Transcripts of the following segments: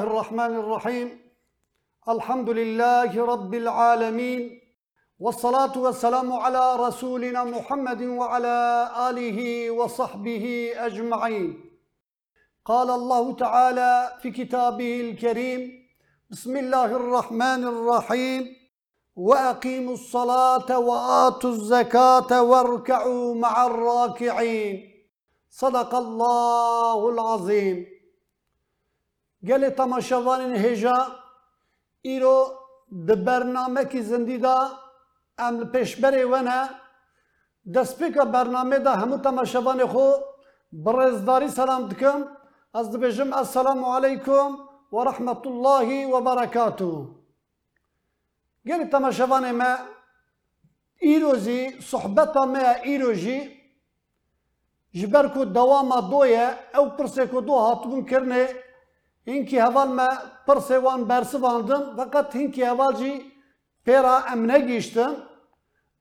الله الرحمن الرحيم. الحمد لله رب العالمين والصلاة والسلام على رسولنا محمد وعلى آله وصحبه أجمعين. قال الله تعالى في كتابه الكريم بسم الله الرحمن الرحيم وأقيموا الصلاة وآتوا الزكاة واركعوا مع الراكعين. صدق الله العظيم. گل تماشاوان هجا ایرو د برنامه کی زندی دا ام پیشبری ونه دسپیکا برنامه دا همو تماشاوان خو برزداری سلام دکم از دبجم السلام علیکم و رحمت الله و برکاته گل تماشاوان ما ایروزی صحبتا ما ایروزی جبر کو دوام دویه او پرسه کو دو هاتبون کرنه اینکی هوال ما پرسه وان برسواندن فقط هوال جی پیرا ام نگیشتن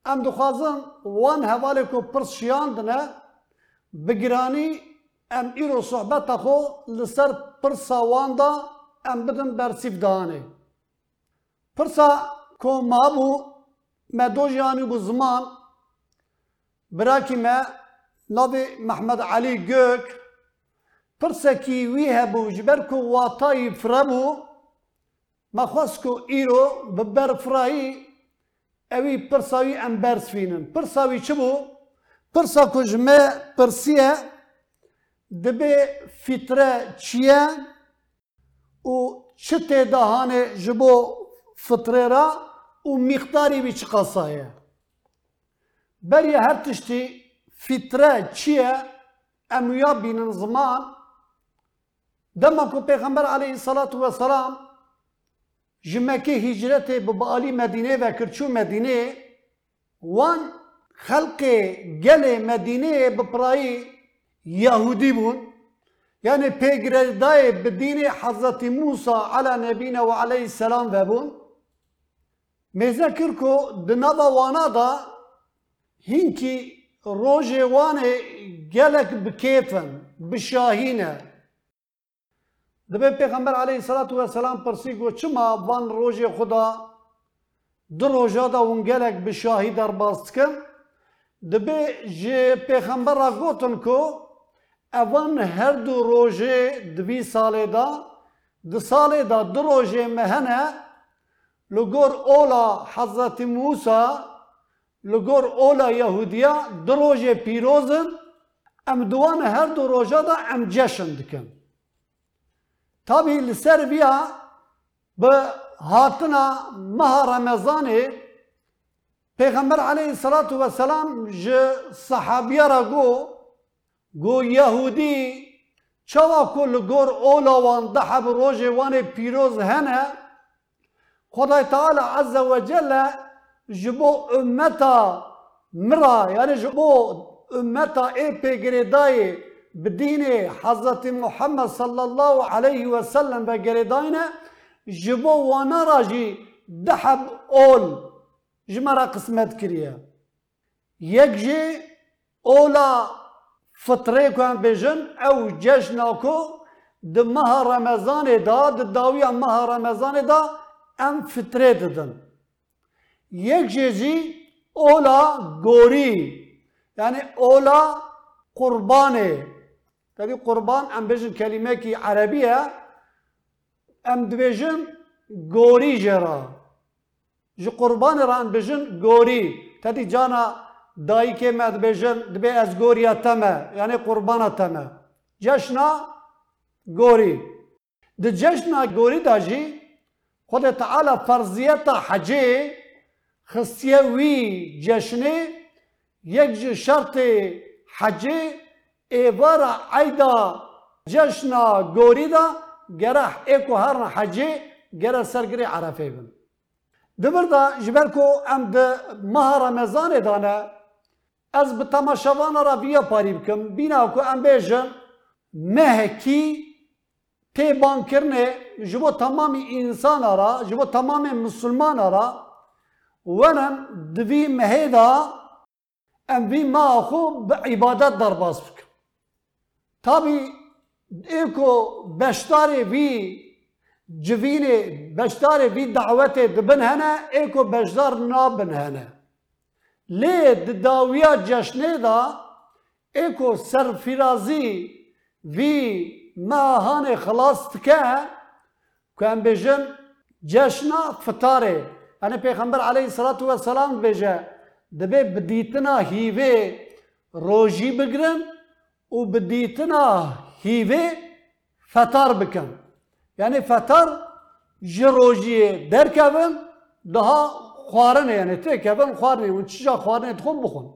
ام دخوازن وان هوال کو پرس شیاندنه بگرانی صحبت خو لسر پرسا وان دا ام بدن برسیف دانه پرسا کو مابو ما دو جانی بو زمان براکی ما نبی محمد علی گök پرسکی وی هبو جبر کو واتای فرمو ما خواست کو ایرو ببر فرایی اوی پرساوی ام برس فینن پرساوی چه بو؟ پرسا کو جمع پرسیه دبه فیتره چیه و چه تدهانه جبو فطره را و مقداری بی چه قصایه بری هر تشتی فیتره چیه امویا بینن زمان دما کو پیغمبر علیه الصلاة والسلام جمکه هجرت ببالی مدینه و کرچو مدینه وان خلق گل مدینه بپرایی یهودی بون یعنی پیگردای بدین حضرت موسی علی نبینا و علیه السلام و بون مذکر کو دنبا وانا دا هینکی روژه وانه گلک بکیفن بشاهینه دبه پیغمبر علیه الصلاة والسلام پرسی گو چما وان روژه خدا دو روژه دا اون گلک بشاهی در باست کن دبه جه پیغمبر را گوتن کو اوان هر دو روژه دوی ساله دا دو ساله دا دو روژه مهنه لگور اولا حضرت موسی لگور اولا یهودیا دو روژه پیروزن ام دوان هر دو روژه دا ام جشن دکن تابی لسر به هاتنا ماه رمضان پیغمبر علیه الصلاة والسلام ج صحابیه را گو گو یهودی چوا کل گور اولا وان دحب روژ وان پیروز هنه خدای تعالی عز و جل جبو امتا مرا یعنی جبو امتا ای پیگریدای بدین حضرت محمد صلی الله علیه و سلم و گریداینه جبو وانا راجی دحب اول جمرا قسمت کریه یک جی اولا فطره کن بجن او جشنا کو ماه رمضان دا د داوی ماه رمضان دا ام فطره ددن یک جیزی اولا گوری یعنی اولا قربانه تبي قربان ام بجن كلمه كي عربيه ام دبجن گوری جرا جو قربان را بجن گوری تدي جانا دایی که مد بجن دبی از گوریا تمه یعنی قربان تمه جشنا گوری د جشنا گوری داجی خود تعالی فرضیت حجه خصیه وی جشنه یک شرط حجه ایوارا عیدا جشنا گوری دا گره ایکو هر حجه گره سرگری عرفه بن دبر دا جبر کو ام ده ماه دانه از به تماشاوان را بیا پاری بکم بینا کو ام بیجم مهکی تی بان کرنه جبو تمام انسان را جبو تمام مسلمان را ونم دوی مهیدا ام بی ما خو به عبادت در باز بکم تابی ایکو بشتاری بی جوین بشتاری بی دعوت دبن هنه ایکو بشتار نابن هنه لی دداویا جشنه دا ایکو سرفیرازی بی ماهان خلاص تکه هن که هم بجن جشنه فتاره این پیغمبر علی صلات و سلام بجن دبی بدیتنا هیوه روجی بگرن و بدیتنا هیوه فتار بکن یعنی فتار جروجیه در دها خوارنه یعنی تی کبن خوارنه و چیجا خوارنه تخون بخون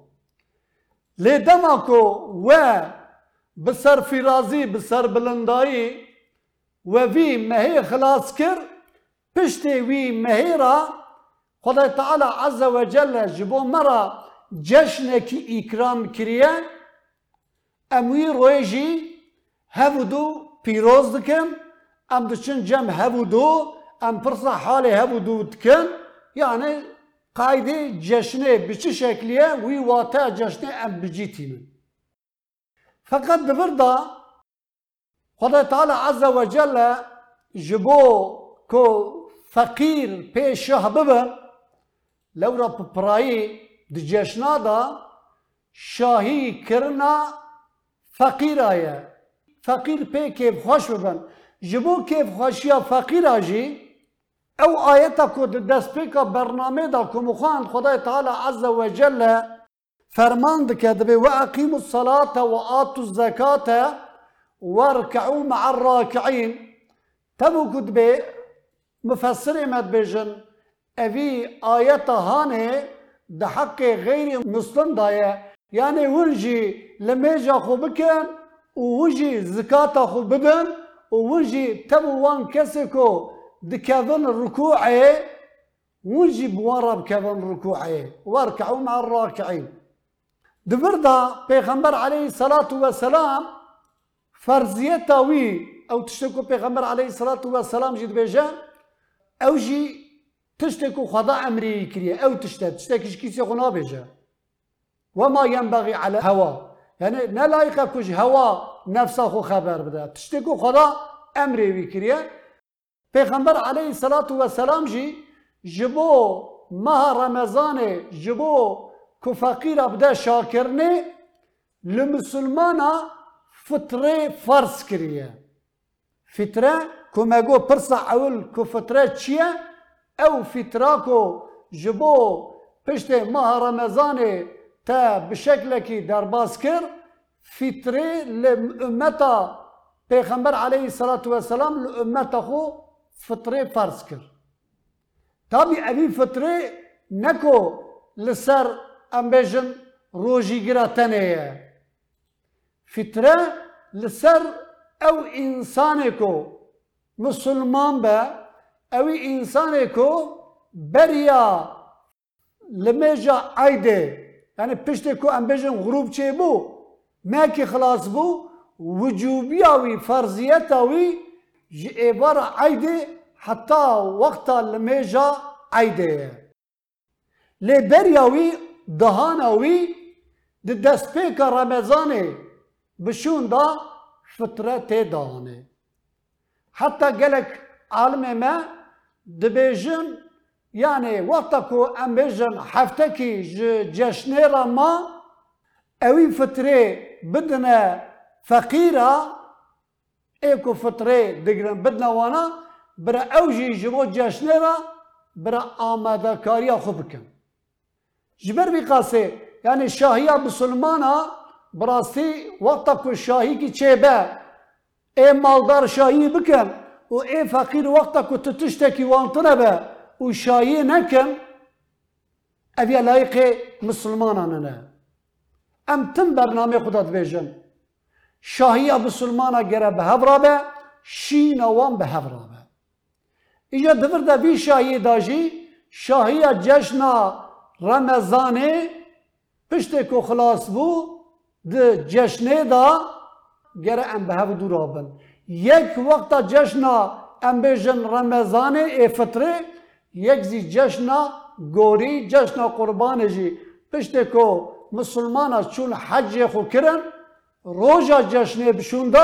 لی دماغو و بسر فیلازی بسر بلندائی و وی مهی خلاص کر پشت وی مهی را خدای تعالی عز و جل جبو مرا جشنه کی اکرام کریه اموی رویجی هفو دو پیروز دکن ام دچن جم ام پرسا حال هفو دو دکن یعنی قاید جشنه بچه شکلیه وی واتا جشنه ام بجی فقط دبردا خدا تعالی عز و جل جبو کو فقیر پیشه ببه لورا پرایی دی جشنه دا شاهی کرنه فقیر آیا فقیر پی کیف خوش ببن. جبو کیف خوشیا فقیر آجی. أو آیتا کود دست پیکا برنامه دا کمخان خدای تعالی عز و جل فرمان دکد به و اقیم الصلاة و آت الزکاة و ارکعو مع الراکعین. تبو کود بی مفسر امد بیجن اوی آیتا هانه ده حق غیر مسلم دایه. يعني ونجي لميجا خو بكن ووجي زكاة خو بدن ووجي تبو وان كسكو دكاذن ركوعي ونجي بوارا بكاذن ركوعي واركعوا مع الراكعين دبردا پیغمبر عليه الصلاة والسلام فرزيتا وي أو تشتكو پیغمبر عليه الصلاة والسلام جد بيجان أو جي تشتكو خدا امري أو تشتك تشتكو كيسي خنا بيجا وما ينبغي على هوا. يعني نلايق كوش هوا نفسه خو خبر بدا تشتكو خدا أمر وكريه پیغمبر عليه الصلاة والسلام جي جبو مها رمضان جبو کو فقیر شاكرني شاکرنه لمسلمانا فطره فرس كريا فطره کو مگو پرسا اول کو فطره أو فطره كو جبو پشت مها رمضان تا بشكلكي دار باسكر فيتري لأمتا پیغمبر عليه الصلاة والسلام لأمتا خو فطري فارسكر. تابي أبي فطري نكو لسر أمبيجن روجي قراتنية فطرة لسر أو إنسانكو مسلمان با أو إنسانكو بريا لمجا عيدة. یعنی پشت کو ام غروب چه بو؟ مکی خلاص بو؟ وجوبی اوی فرضیت اوی جی ایبار عیده حتا وقتا لمیجا عیده. لی بر یاوی دهان اوی بشون دا شفتره تی دهانه. حتا گلک عالم ما يعني وقتكو أمجن حفتكي جشنيرا ما أوي فترة بدنا فقيرة ايكو فترة دقرن بدنا وأنا برا أوجي جبو جشنيرا برا آماده كاريا خبكم جبر بقاسي يعني شاهية بسلمانا براسي وقتكو شاهي كي تشيبه اي مالدار شاهي بكم و اي فقير وقتكو تتشتكي وانتنا و شایی نکم اوی لایق مسلمانان نه ام تن برنامه خدا دویجن شاهی ابو سلمان اگر به هفرا به شی نوان به هفرا به اینجا دور ده بی شاهی داجی شاهی جشن رمزانه پشت کو خلاص بو ده جشنه دا گر ام به هفرا دورا یک وقت جشن ام بیجن رمزانه ای فطره یک زی جشن گوری جشن قربان جی پشت کو مسلمان از چون حج خو کرن روژا جشن بشوند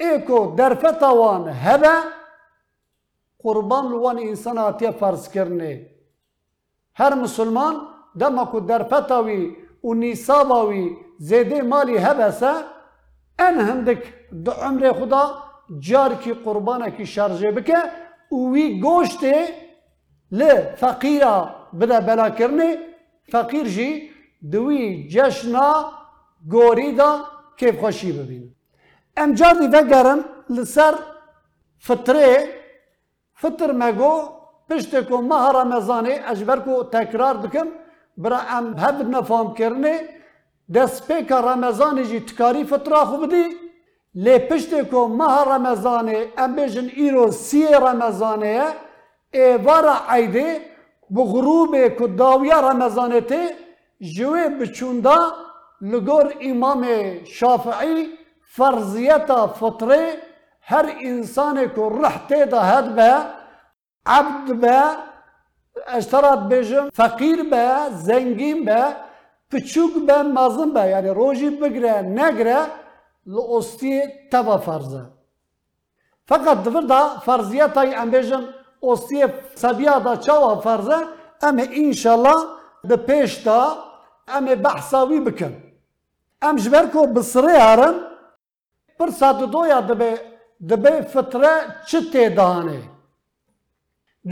ای کو درفت آوان هبه قربان لوان انسان آتی فرض کرنه هر مسلمان دم کو درفت آوی و نیساب آوی زیده مالی هبه سا این هندک دو عمر خدا جار کی قربان کی شرجه بکه اوی گوشتی ل فقیرا بدا بلا کرنه فقیر جی دوی جشنا گوری دا کیف خوشی ببین ام جادی وگرن لسر فطره فطر مگو پشت کو ماه رمضانه اجبر کو تکرار بکم برا ام هب نفهم کرنه دست پیکا رمضان جی تکاری فطره خو بدی لی پشت کو ماه ام بیجن ایرو سی رمضانه ایوارا عیده بغروب کو داویا رمضانه ته جوه بچوندا لگور امام شافعی فرضیتا فطره هر انسان کو رحته دا هد به عبد به اشترات بجم فقیر به زنگین به پچوک به مازن به یعنی روژی بگره نگره لأستی تبا فرزه فقط دور دا فرضیت های ام بجم استی سبیا دا چاوا فرزه اما انشالله ده پیش دا اما بحثاوی بکن ام جبر کو بسره هرن پر سات دویا دبه دبه فتره چه تیدانه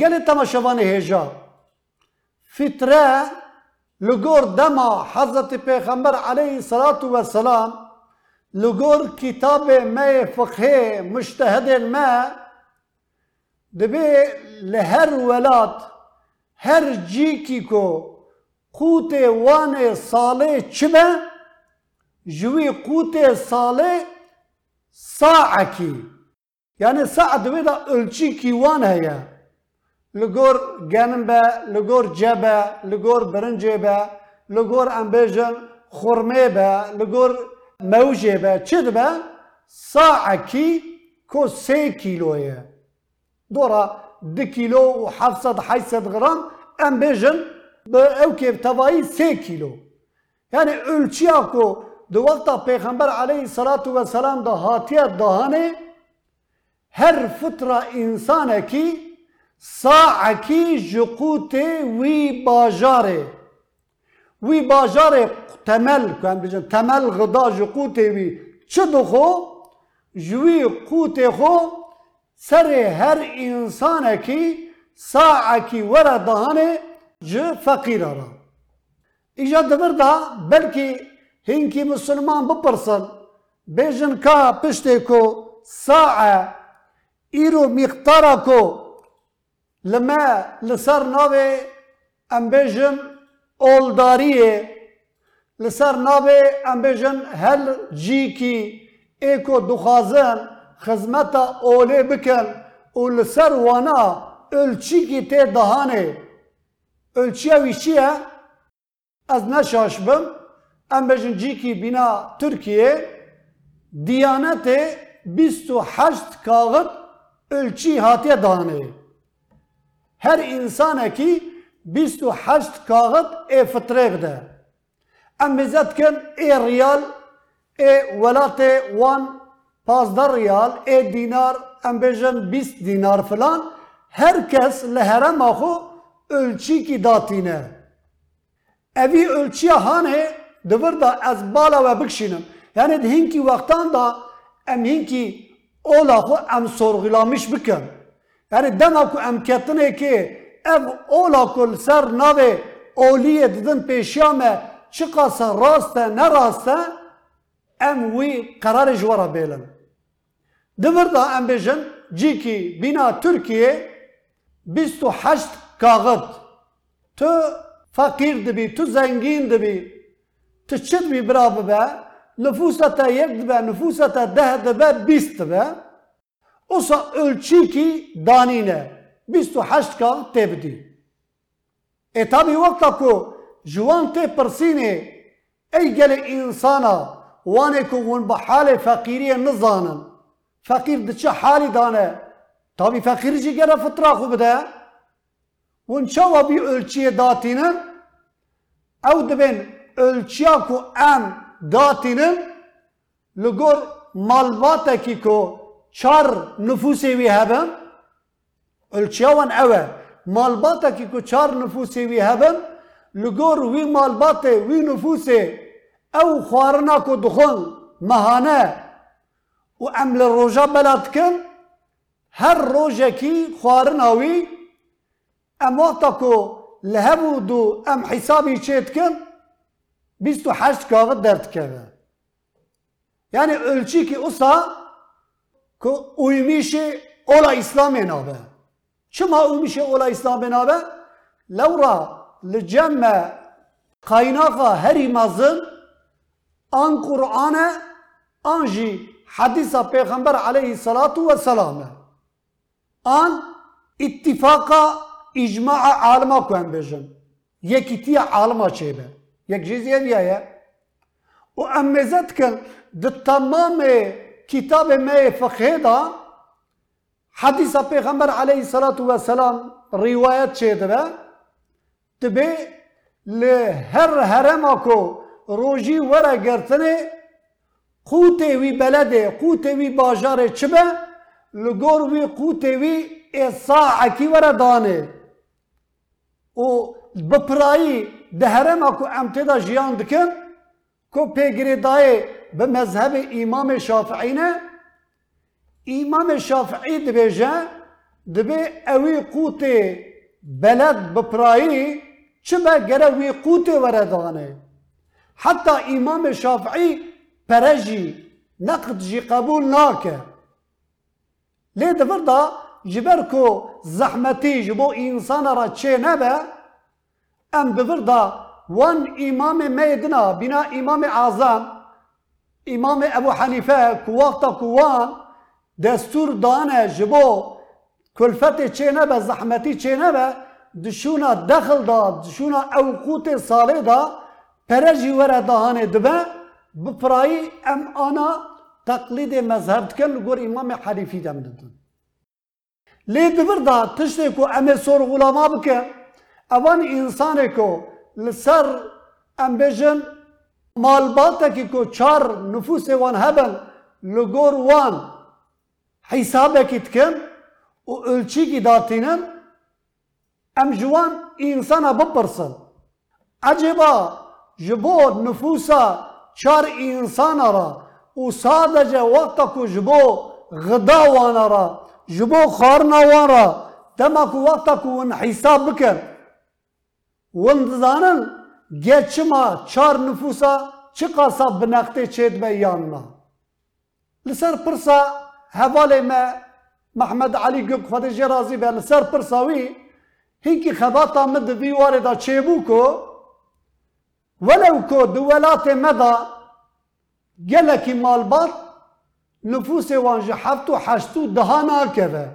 گل تماشاوان هجا فتره لگور دما حضرت پیغمبر علیه الصلاة والسلام لگور کتاب ما فقه مجتهد ما دبه لهر ولاد هر جیکی کو قوت وان ساله چبه جوی قوت ساله ساعکی یعنی ساعت دوی دا کی وان هیا لگور گنم به لگور جبه لگور برنجه به لگور انبیجن خورمه به لگور موجه به چه به ساعکی کو سه کیلویه دورا دو و 700 800 گرم انبیجن به او که تبایی سه کیلو. یعنی ölçüya کو دو وقتا پیغمبر علیه الصلاة والسلام دا هاتیه دهانه هر فتره انسانه کی ساعکی جقوت وی باجاره. وی باجاره تمل کن بجن تمل غدا وی. چه جوی خو سر هر انسان کی ساعکی ورا دهانه ج فقیر را. ایجا دبر دا بلکه هنکی مسلمان بپرسن بیجن کا پشته کو ساعه ایرو مقدارا کو لما لسر ناوه ام بیجن اولداریه لسر ناوه ام بیجن هل جی کی ایکو دخازن خزمتا اولی بکن و لسر وانا الچی کی تی دهانه الچی اوی چیه؟ از نشاش بم ام بجن جی کی بینا ترکیه دیانت بیست و هشت کاغد الچی هاتی دهانه هر انسان کی 28 کاغد ای فطره بده ام بزد کن ای ریال ای ولات وان 15 ریال ای دینار ام بجن 20 دینار فلان هر کس لهرم آخو اولچی کی داتینه اوی الچی هانه دور دا از بالا و بکشینم یعنی دهین کی وقتان دا ام هین اولا خو ام سرغیلامیش بکن یعنی دم کو ام کتنه که اف اولا کل سر ناوه اولیه دیدن پیشیامه چقدر راسته نراسته em wî kararê ji wara bêlin. Divir da em bêjin cîkî bîna Türkiye bîst û heşt kaxit. Tu fakîr dibî, tu zengîn dibî, tu çi dibî bira bibe, nüfusa te yek dibe, nüfusa te deh dibe, bîst dibe. Osa ölçîkî danîne. Bîst û heşt kaxit tê bidî. E tabi wekta ku ji wan tê pirsînê ey gelê insana wanê ku hûn bi halê feqîriyê nizanin feqîr di çi halî dane tabi feqîrî jî gere fitra xwe bide hûn çawa bî ölçiyê datînin ew dibên ölçiya ku em datînin li gor malbatekî ku çar nüfusê wî hebin ölçewan ew e malbatekî ku çar nüfusê wî hebin li gor wî malbatê wî nüfusê ew او خوارنا کو دخون مهانه و عمل روجا بلد کن هر روزه کی خوارنا وی ام وقتا کو لهبو دو ام حسابی چیت کن بیستو حشت کاغ درد کنه یعنی اولچی کی اوسا کو اویمیش اولا اسلام نابه. با چه ما اویمیش اولا اسلام نابه؟ لورا لجمع قایناقا هری مازن آن قرآن آن جی حدیث پیغمبر علیه صلات و سلام. آن اتفاق اجماع عالم کن هم بیشن یکی تی عالم چه به یک جزیه دیه و امزت کن در تمام کتاب می حدیث پیغمبر علیه صلات و سلام روایت چه ده به تبه لهر هرم اکو روجی وره گرتنه قوت وی بلده قوت وی بازار چبه لگور وی قوت وی اصا اکی دانه او بپرایی دهرم اکو امتدا جیان دکن کو پیگری دای به مذهب امام شافعی نه ایمام شافعی دبی جا دبی اوی قوت بلد بپرایی چبه گره وی قوت وره دانه حتی امام شافعی پرجی نقد جی قبول ناکه. لی دفردا جبر کو زحمتی انسان را چه نبه ام دفردا وان امام میدنا بنا امام اعظم امام ابو حنیفه کو وقتا کوان دستور دانه جبو کلفت چه نبه زحمتی چه نبه دشونا دخل دا دشونا اوقات ساله هرچی وارد دهانه دب، بپرای ام آنا تقلید مذهب که لگور امام حرفی دم دادن. لی دوبار دا تشت کو ام سر غلام بکه، اون انسان کو لسر ام بچن مال کی کو چار نفوس وان هبن لگور وان حساب کیت کن و اولچی کی داتینن ام جوان انسان ببپرسن. عجبا جبو نفوسا چار انسان را او سادج وقتا کو جبو غدا وان را جبو خارنا وان را دما کو وقتا کو ان حساب بکر. و اندزانن گچما چار نفوسا چه قاسا بناختی چید با یاننا لسر پرسا حوالی ما محمد علی گوک فدیجی رازی با لسر پرساوی هنکی خباتا مد دیواری دا چیبو کو؟ ولو کو دولت مذا جله کی مالبات نفوس وانجحفت و حشد دهانار کره.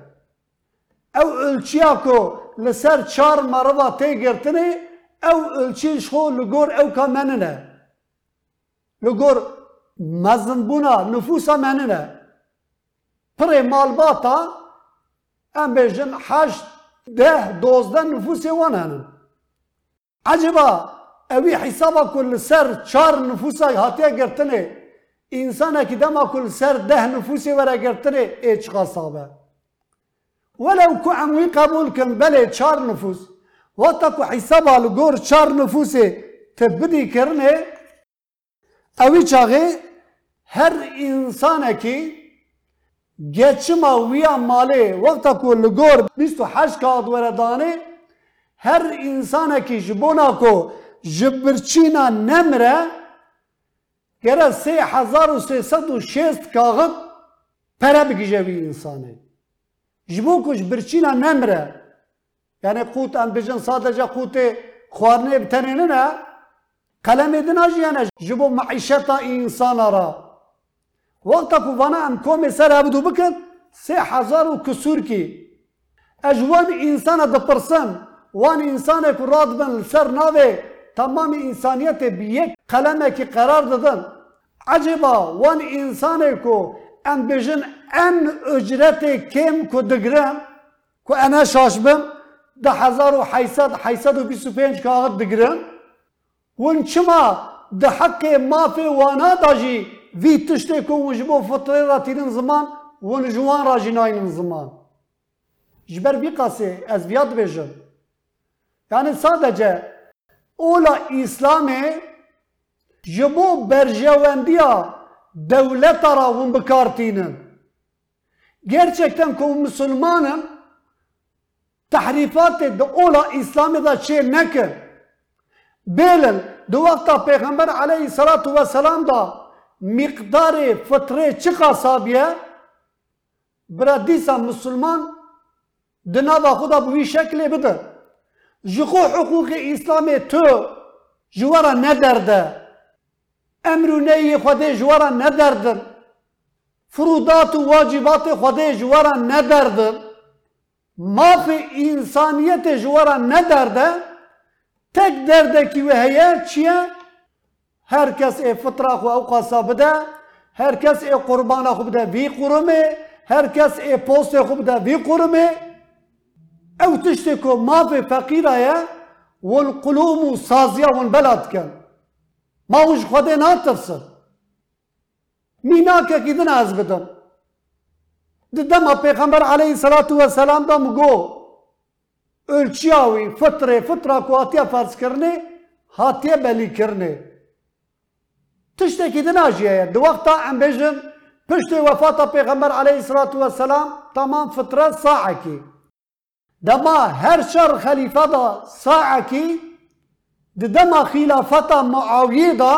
او الچیا لسر چار مرباط تیگرت او آو الچیش هو لجور آو که لجور مزن بنا نفوس مننه. پر مالباتا ام بجن حشد ده دوصد نفوس وانن عجبا اوی حسابا کل سر چار نفوسه هاتیا حتی انسان اکی دما کل سر ده نفوسی ور اگرتنه ای چه خاصه ولو که اموی قبول کن بله چار نفوس وقتا که حسابا لگور چار نفوسی تبدی کرنه اوی چاگه هر انسان اکی گچه ما ویا ماله وقتا که لگور بیستو حشکات وردانه هر انسان اکی جبونه که جبرچینا نمره گره سه هزار و سه و شست کاغب پره بگیجه وی انسانه جبو کش برچینا نمره یعنی قوت ان بجن سادجا قوت خوارنه بتنینه نه قلم ادنا جیانه جبو معیشتا انسانه را وقتا که وانا ام کوم سر عبدو بکن سه هزار و کسور کی اجوان انسانه دپرسن وان انسانه که راد بن qelemekî qerar didin ecêba wan însanê ku em bêjin em ücretê kêm ku digirin ku ene şaş bim di hezar û heysed heysed û bîst û pênc kaxit digirin hûn çima di heqê mafê wana da jî vî tiştê ku hûn ji bo fitrê ra tînin ziman hûn ji wan ra jî nayînin ziman جبر بی قاسه از ویاد بجم یعنی sadece اولا اسلام جبو برجواندیا devlet ara hûn bikartînin. Gerçekten ku Müslümanın tehrifatê di ola İslamê da çê nekir. Bêlin di wexta Pêxember aleyhissalatu vesselam da miqdarê fitrê çi qasabiye bira dîsa Müslüman di nava xwe da bi جخو حقوق اسلام تو جوارا ندرد امر نهی خود جوارا ندرد فرودات واجبات خود جوارا ندرد ماف انسانیت جوارا ندرد تک درد که و هيا هر کس ای فطره خو او قصاب ده هر کس ای قربانه خو بده وی قرمه هر کس ای پوست خو بده وی قرمه او تشتی که ما به فقیر آیا ون قلوم و سازیا ون بلاد کن ما اوش خوده نا ترسر مینا که که دن از پیغمبر علیه صلاة و سلام دا مگو الچیاوی فطره فطره که آتیا فرض کرنه هاتیه بلی کرنه تشتی که دن آجیه دو وقتا ام پشت وفات پیغمبر علیه صلاة و سلام تمام فطره ساعه که دما هر شر خليفة دا ساعكي د دما خلافة معاوية دا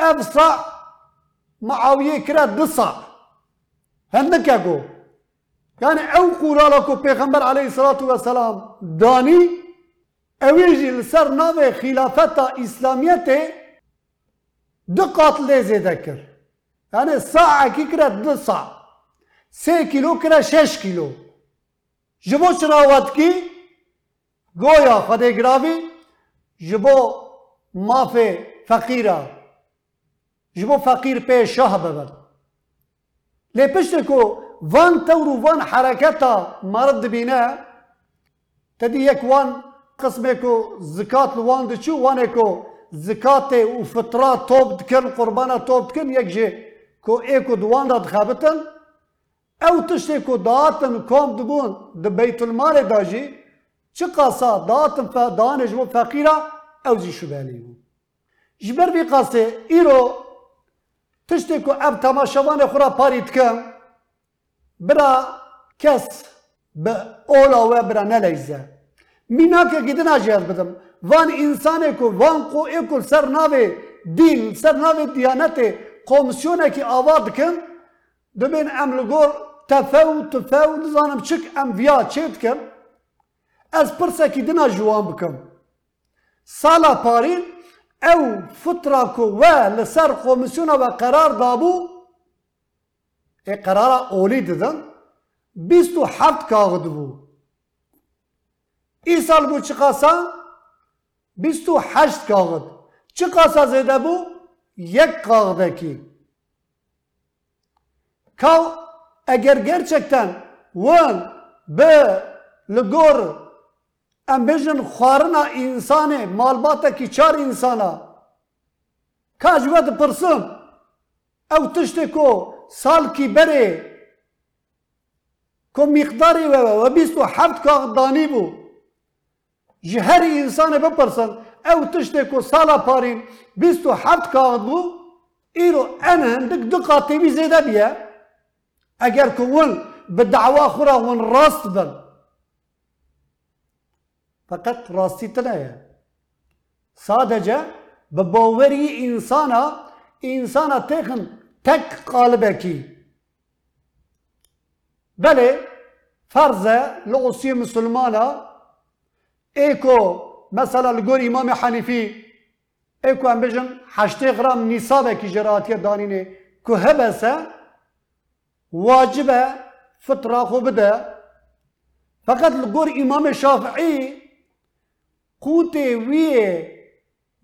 اف سا معاویه دسا هندك گو يعني أو قولالا كو پیغمبر عليه الصلاة والسلام داني اویجی لسر ناو خلافت اسلامیت دو قاتل زیده كر يعني سا اکی کرد دو سا. سي کلو کرد شش كيلو جبو شراوات کی گویا خدای گرافی جبو ماف فقیرا جبو فقیر پی شاه ببرد لی کو وان تور و وان حرکتا مرد بینه تدی دی یک وان قسم کو زکات وان دی چو وان کو زکات و فطرات توب دکن قربانا توب دکن یک جه کو ایک و دوان داد او تشتی کو داتن کام دگون د بیت المال دا چه قاسا داتن فا دانش و فقیرا او زی شو بیلی جبر بی قاسه ایرو تشتی کو اب تماشوان خورا پارید کن برا کس به اولا و برا نلیزه مینا که گیدن اجیاد بدم وان انسان کو وان کو ایکو سر ناوی دیل سر ناوی دیانت کمیسیون کی آواد کن دو بین عمل گور tefew tufew nizanim çik em viya çê dikin ez pirsekî dina ji wan bikim. Sala parîn ew fitra ku we li ser komisyona ve olî didin bîst û heft kaxid bû. Îsal bû çi qasa bîst û heşt kaxid. Çi qasa zêde bû yek kaxidekî. Kav اگر گرچکتن وان به لگور امبیشن خوارنا انسانه مالباتا کی چار انسانا کاج ود پرسن؟ او تشتی کو سال کی بره کو مقداری و و بیست و هفت کاغ دانی بو جهر انسانه بپرسن او تشتی کو سالا پارین بیست و هفت کاغ بو ایرو این هندک دو قاتبی زیده بیه اگر أجر به دعوا خورا ون راست بن. فقط راستی راستي تنايا به باوری إنسانا إنسانا تخن قالبه کی. بله فرزة لغسی مسلمانا ايكو مثلا لقول إمام حنيفي ايكو هم بجن حشتي غرام نیسابه کی نصابك دانینه که هبسه واجب فطره خو بده فقط لګور امام شافعي قوت وی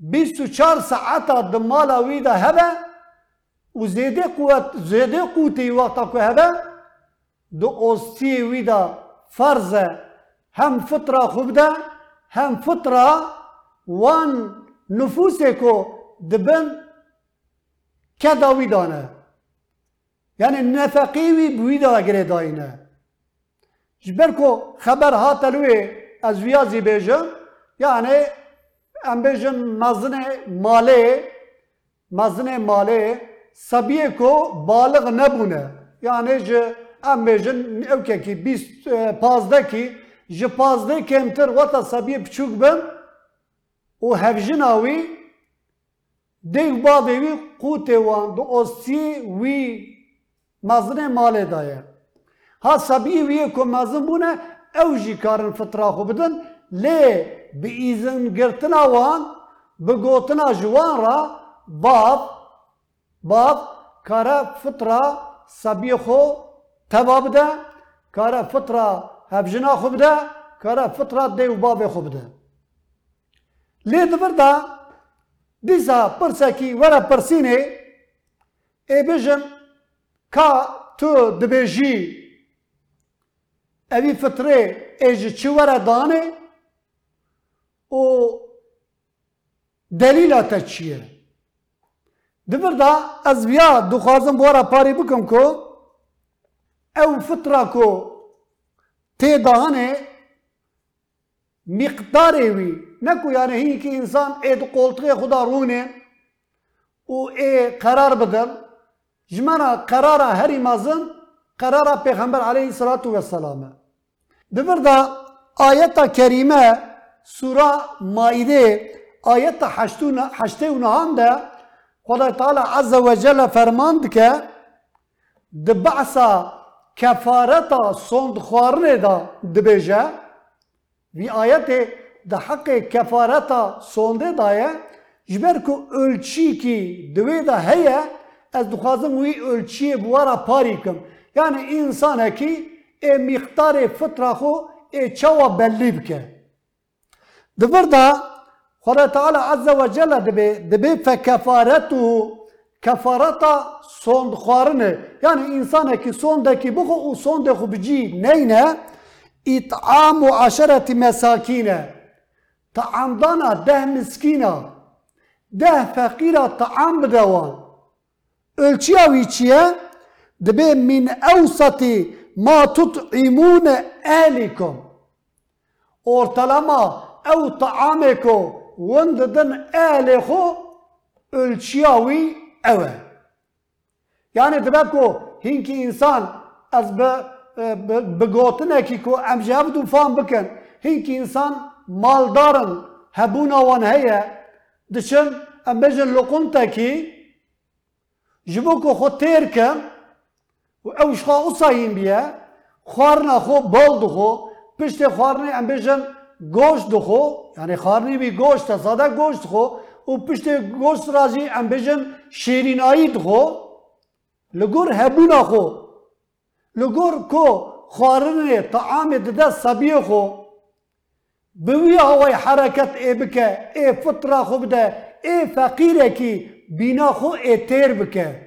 24 ساعت د مال وی دا هبه او زیده قوت زیده قوت یو تا کو هبه د وی دا فرض هم فطره خو بده هم فطره وان نفوسه کو دبن کدا وی دانه nefeqî wî bi wî de girê dayîne جبر کو خبر هاتلوی از ویازی بیجم یعنی ام بیجن مزن ماله مزن ماله سبیه کو بالغ نبونه. یعنی جه ام بیجن اوکه کی بیست پازده کی جه پازده کمتر وطا سبیه بچوک بن و هفجناوی دیو بابی وی قوته وان دو استی وی مزن ماله دایه ها سبیه وی کو مزن بونه او جی کارن فطرا خو بدن لی بی ایزن گرتنا وان بگوتنا جوان را باب باب کارا فطرا سبیه خو تبا بده کارا فطرا هفجنا خو بده کارا فطرا دیو باب خو بده. لی دبر دا دیسا پرسکی ورا پرسینه ای بجن کا تو دبیجی اوی فطره ایج چی ورا دانه و دلیلاتا چیه دبر دا از بیا دخوازم کو او فطره کو تی دانه مقداری وی نکو یعنی هی که انسان اید قولتقی خدا رونه و ای قرار بدل جمعنا قرار هری مازن قرار پیغمبر علیه الصلاة والسلام دبر دا آیت کریمه سوره مائده آیت حشته و نهان ده خدا تعالی عز و جل فرماند که د کفارتا سوند خوارنه دا دبیجه وی آیت د حق کفارتا سونده دایه جبر کو ölçü کی دوی دا هيا از دخوازم وی ölçü بوارا پاری کم yani insan ki e miktar fıtra خو e çava belli bike. دبر دا خدا تعالی عز و جل دبی دبی فکفارتو کفارتا سوند خوارنه yani insan ki sondaki bu o sonde خو بجی نینه اطعام عشرة مساكين طعامدانا ده مسكينة ده فقيرة طعام بدوان ölçüye ويتشيه دبي من أوسط ما تطعمون أهلكم ortalama ev taameko wendidin ehlê xo ölçüya wî ew e yani dibe ku hinkî insan ez bi bi gotinekî ku em ji hev dû fan bikin hinkî insan maldarin hebûna wan heye diçin em bêjin luquntekî جبو کو خو تیر کم و اوش خو او سایین بیا خوارنا خو بال دو خو پشت خوارنی ام بیشن گوشت دو خو یعنی خوارنی بی گوشت ساده گوشت خو و پشت گوشت رازی ام بیشن شیرین آیی دو خو لگور هبونا خو لگور کو خوارنی تعام دده سبیه خو بوی آوی حرکت ای بکه ای فطره خو بده ای فقیره کی بینا خو اتر بکه.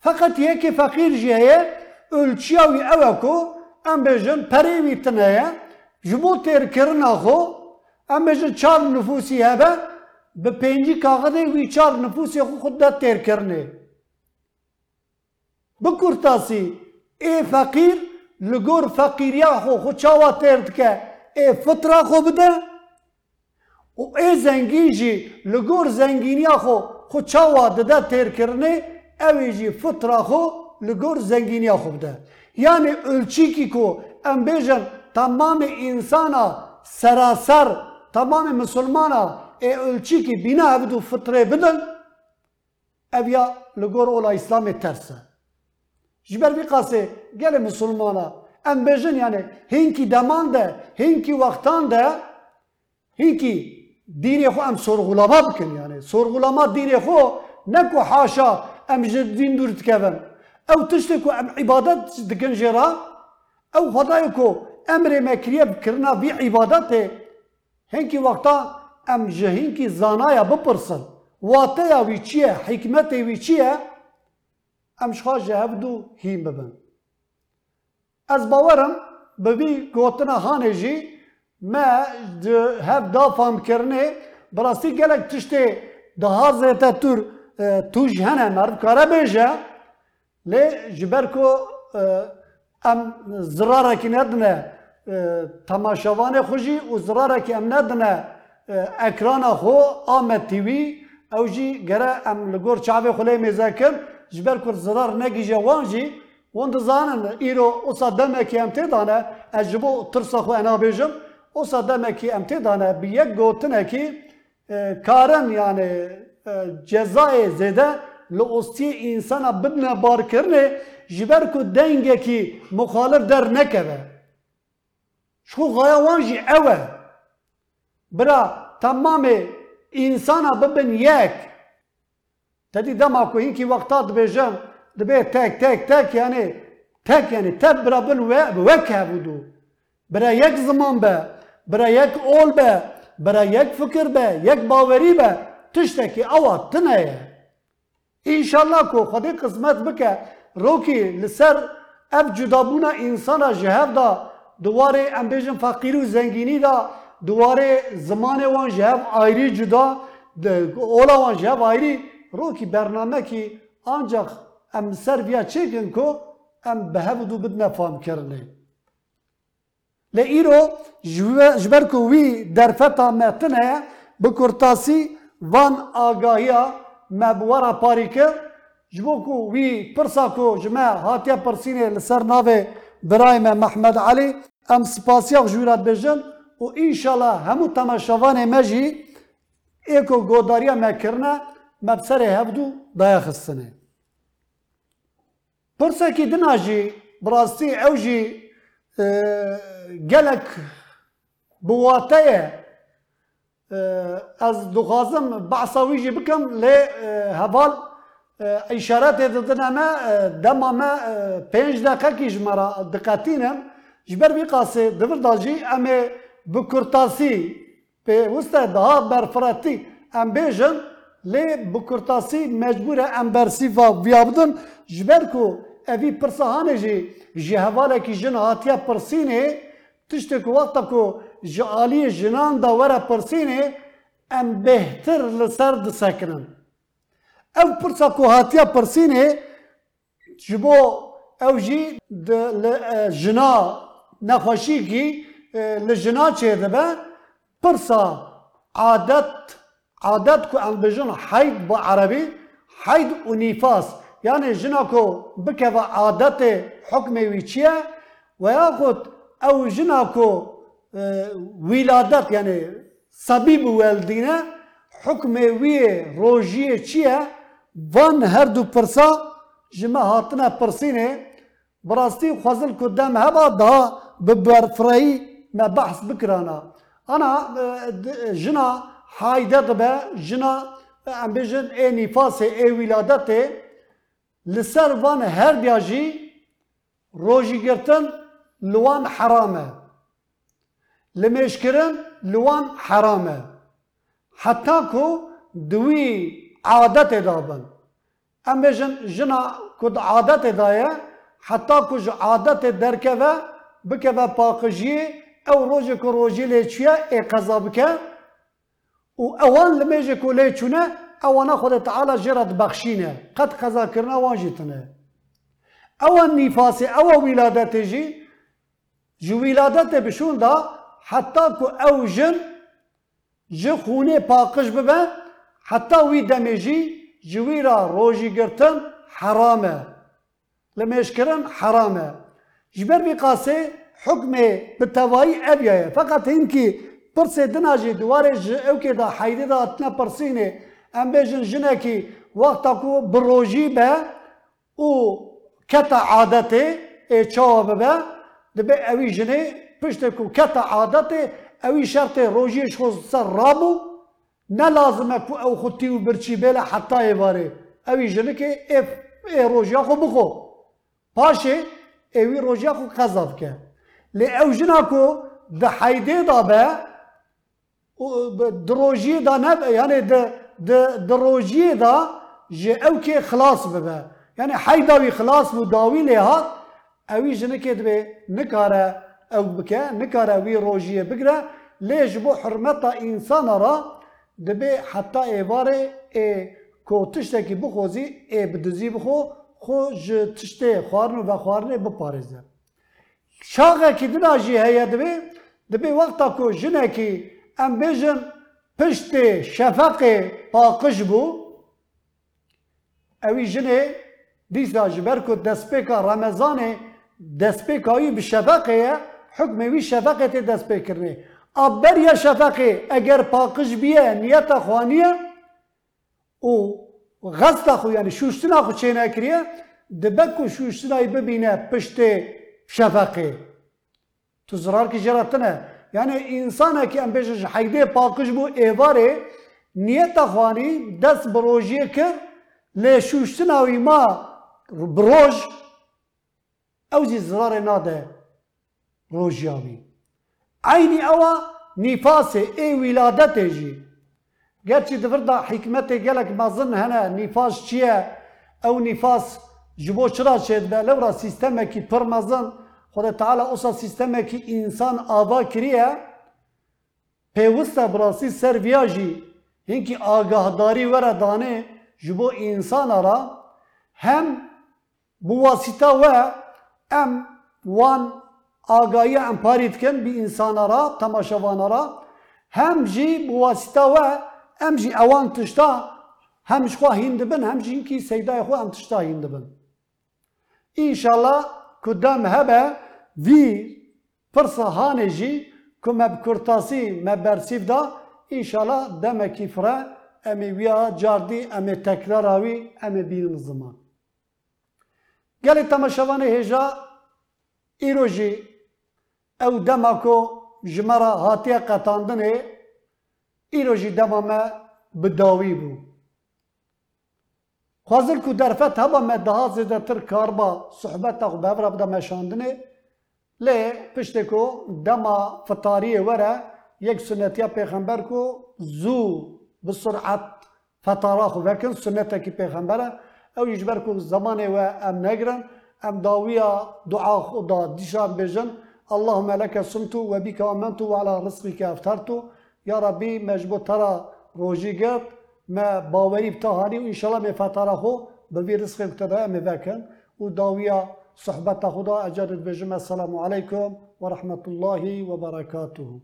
فقط یکی فقیر جیه اولچی اوی او ام بجن پری ویتنه یه جمو تیر کرن اخو ام بجن چار نفوسی هبه به پینجی کاغده وی چار نفوسی اخو خود ده تیر کرنه. بکرتاسی ای فقیر لگور فقیریا خو خو چاوا تیرد که ای فطرا خو بده و ای زنگی جی لگور زنگینی خو خو چاوا دده تیر کرنه اوی جی فطره خو لگور زنگینی خو بده. یعنی اولچی کی کو ام بیجن تمام انسانا سراسر تمام مسلمانا ای اولچی کی بینا عبدو فطره بدن اویا لگور اولا اسلام ترسه. جبر بی قاسه گل مسلمانا. ام بیجن یعنی هنکی دمان ده هنکی وقتان ده هنکی دینی خو ام سرغلاما بکن یعنی. سرغلاما دینی خو نکو حاشا ام جد دین دور تکفن او تشتی کو ام عبادت دکن جرا. او خدای کو امر مکریه بکرنا بی عبادت هنکی وقتا ام جهین کی زانایا بپرسن. واتیا وی چیه؟ حکمت وی چیه؟ ام شخا جهب دو هیم ببن. از باورم ببی گوتنا هانه جی hev dafamkirinê bi rastî gelek tiştê daha zête tûr tu ji hene meriv kare bêje lê ji ber ku ام زرارکی ندنه تماشاوان خوشی و زرارکی ام ندنه اکران خو آمد تیوی او جی گره ام لگور چاوی خلی میزاکن جبر کر زرار نگیجه وان جی وان دزانن ایرو اوسا دمکی ام تیدانه اجبو ترسا خو انا بیجم او سدمکی امتدانه به یک گوتنه کی کارن یعنی جزای زده لوستی انسان بدن بار کرنه جبر کو کی مخالف در نکره شو غیوان جی اوه برا تمام انسان ببن یک تدی دم اکو هیکی وقتا دبیجن دبی تک تک تک یعنی تک یعنی تب برا وکه بودو برا یک زمان به برای یک اول به برای یک فکر به یک باوری به تشت که او تنه ای انشالله کو خود قسمت بکه رو کی لسر اب جدا بونا انسان جهاد دا دواره ام فقیر و زنگینی دا دواره زمان وان جهاد ایری جدا اولا وان جهاد ایری رو کی برنامه کی آنجا ام سر بیا چیکن کو ام به همدو بدنا فام کرنه لا ايرو جبركو وي درفتا ماتنا بكورتاسي وان اغايا ما بورا باريك جبوكو وي برساكو جما هاتيا برسيني لسر نافي برايم محمد علي ام سباسيا جورات بجن و ان شاء الله همو تماشوان ماجي ايكو غوداريا ما كرنا ما بسري هبدو دايا خصني برساكي دناجي براستي اوجي gelek bi wateye ez dixwazim behsa wî jî bikim lê heval îşaretê didine me dema me pênc deqekî ji me re diqetînim ji ber vî qasê divir da jî em ê bi kurtasî pêwîst e daha berfiretî em bêjin lê bi kurtasî mecbûr e em bersîva viya bidin ji ber ku evî pirsa hanê jî ji hevalekî jin hatiye pirsînê تشت کو وقت کو جالی جنان داورا پرسینه ام بهتر لسر دسکنن او پرسا کو هاتیا پرسینه جبو او جی د لجنا نخوشی کی لجنا چه ده با پرسا عادت عادت کو ام حید با عربی حید و نیفاس. یعنی جنا کو بکه و عادت حکمی ویچیه و یا خود او جنا کو ولادات یعنی سبی بولدینه حکم وی روجیه چیه وان هر دو پرسا جما هاتنا پرسینه خزل خوزل کدام هبا دا ببرفرهی ما بحث بکرانا انا جنا حایده دبا جنا ام بجن ای نفاسه ای ولادته لسر وان هر دیاجی روجی گرتن لوان حرامه. لمشكرن لوان حرامه. حتى كو دوي عادت دابن. امجن جنا كود عادت دايه حتى كو عادت دركه بكبه باقجي او روجي كو روجي لچيا اي قزابك او اوان لمجي كو لچونا اوانا خود تعالى جرد بخشينه قد قزا كرنا وانجتنا اوان نفاسي او ولادتي جي ji wîladetê bişûn da heta ku ew jin ji xûnê paqij bibe heta wî demê jî ji wî ra rojîgirtin heram e. Li mêşkirin heram e. Ji ber vî qasê hukmê bi tevayî ev ye feqet hinkî pirsê dina jî diwarê ji ewkê da heydê da hatine pirsînê em bêjin jinekî wexta ku bi rojî be û keta adetê ê çawa bibe دبه اوی جنه پشت کو کتا عادت اوی شرط روجی شو سر رابو نه لازمه کو او خو تیو برچی بلا حتا ای واره اوی جنه که اف ای روجی خو بخو پاشه اوی روجی خو قذاف که ل او جنا کو د حیده دا به د روجی دا نه یعنی د د د روجی دا جه او که خلاص ببه یعنی حیده وی خلاص بو داوی لهات اوی جنکی دوی نکاره او بکه نکاره وی روژیه بگره لیج بو حرمتا انسان را دبی حتا ایواره ای کو تشتی که بخوزی ای بدزی بخو خو جه تشتی خوارنو و خوارنه بپارزه شاقه که دینا جیه یه دبی دبی وقتا که جنکی ام بیجن پشت شفق پاقش بو اوی جنه دیسا جبرکو دسپیکا رمزانه دست به کاری به شفقه یا حکم وی شفقه تی دست اگر پاکش بیه نیت خوانیه او غصت خو یعنی شوشتنا خو چه نکریه دبکو شوشتنای ببینه پشت شفقه تو ضرار جراتنه یعنی انسان که ام بیشش حیده پاکش بو ایواره نیت خوانی دست بروژیه کرد لی شوشتنا وی ما او جي زرار ناده روجيابي عيني اوا نفاس اي ولادت جي گرچه دفرده حکمت گلک مزن هنه نفاس چیه او نفاس جبو چرا شد به لورا سیستم اکی پر خدا تعالی اوسا سیستم اکی انسان آبا کریه پیوست براسی سر ویاجی هنکی آگاهداری وره جبو انسان را هم بواسطه و em wan agahiya em parî dikin bî însana ra temaşevana ra hem jî bi wasîta we em jî ewan tişta hem ji xwe hîn dibin hem jî hinkî seydayê xwe em tişta hîn. İnşallah ku dem hebe vî pirsa hanê jî ku me bi kurtasî me bersîv da înşallah demekî fire em ê wiya cardî em ê tekrara wî em. یالی تماشوانه هجا ایروجی او دما کو جمرا هاتیا قطاندن ایروجی دما ما بداوی بو خوازل کو درفت هبا ما دها زده تر کار با صحبت اخو بابرا بدا مشاندن لی پشتکو دما فتاری وره یک سنتی پیغمبر کو زو بسرعت فتاراخو وکن سنتا کی پیغمبره أو یجبر کن زمانه و ام نگرن ام داویا دعا خدا دیشان بجن اللهم لك صمت وبك امنت وعلى رزقك افطرت يا ربي مجبو ترى روجيگت ما باوري بتهاني وان شاء الله ما فتره ببي رزق كتدا ام باكن وداويا صحبة خدا اجرت بجن السلام عليكم ورحمة الله وبركاته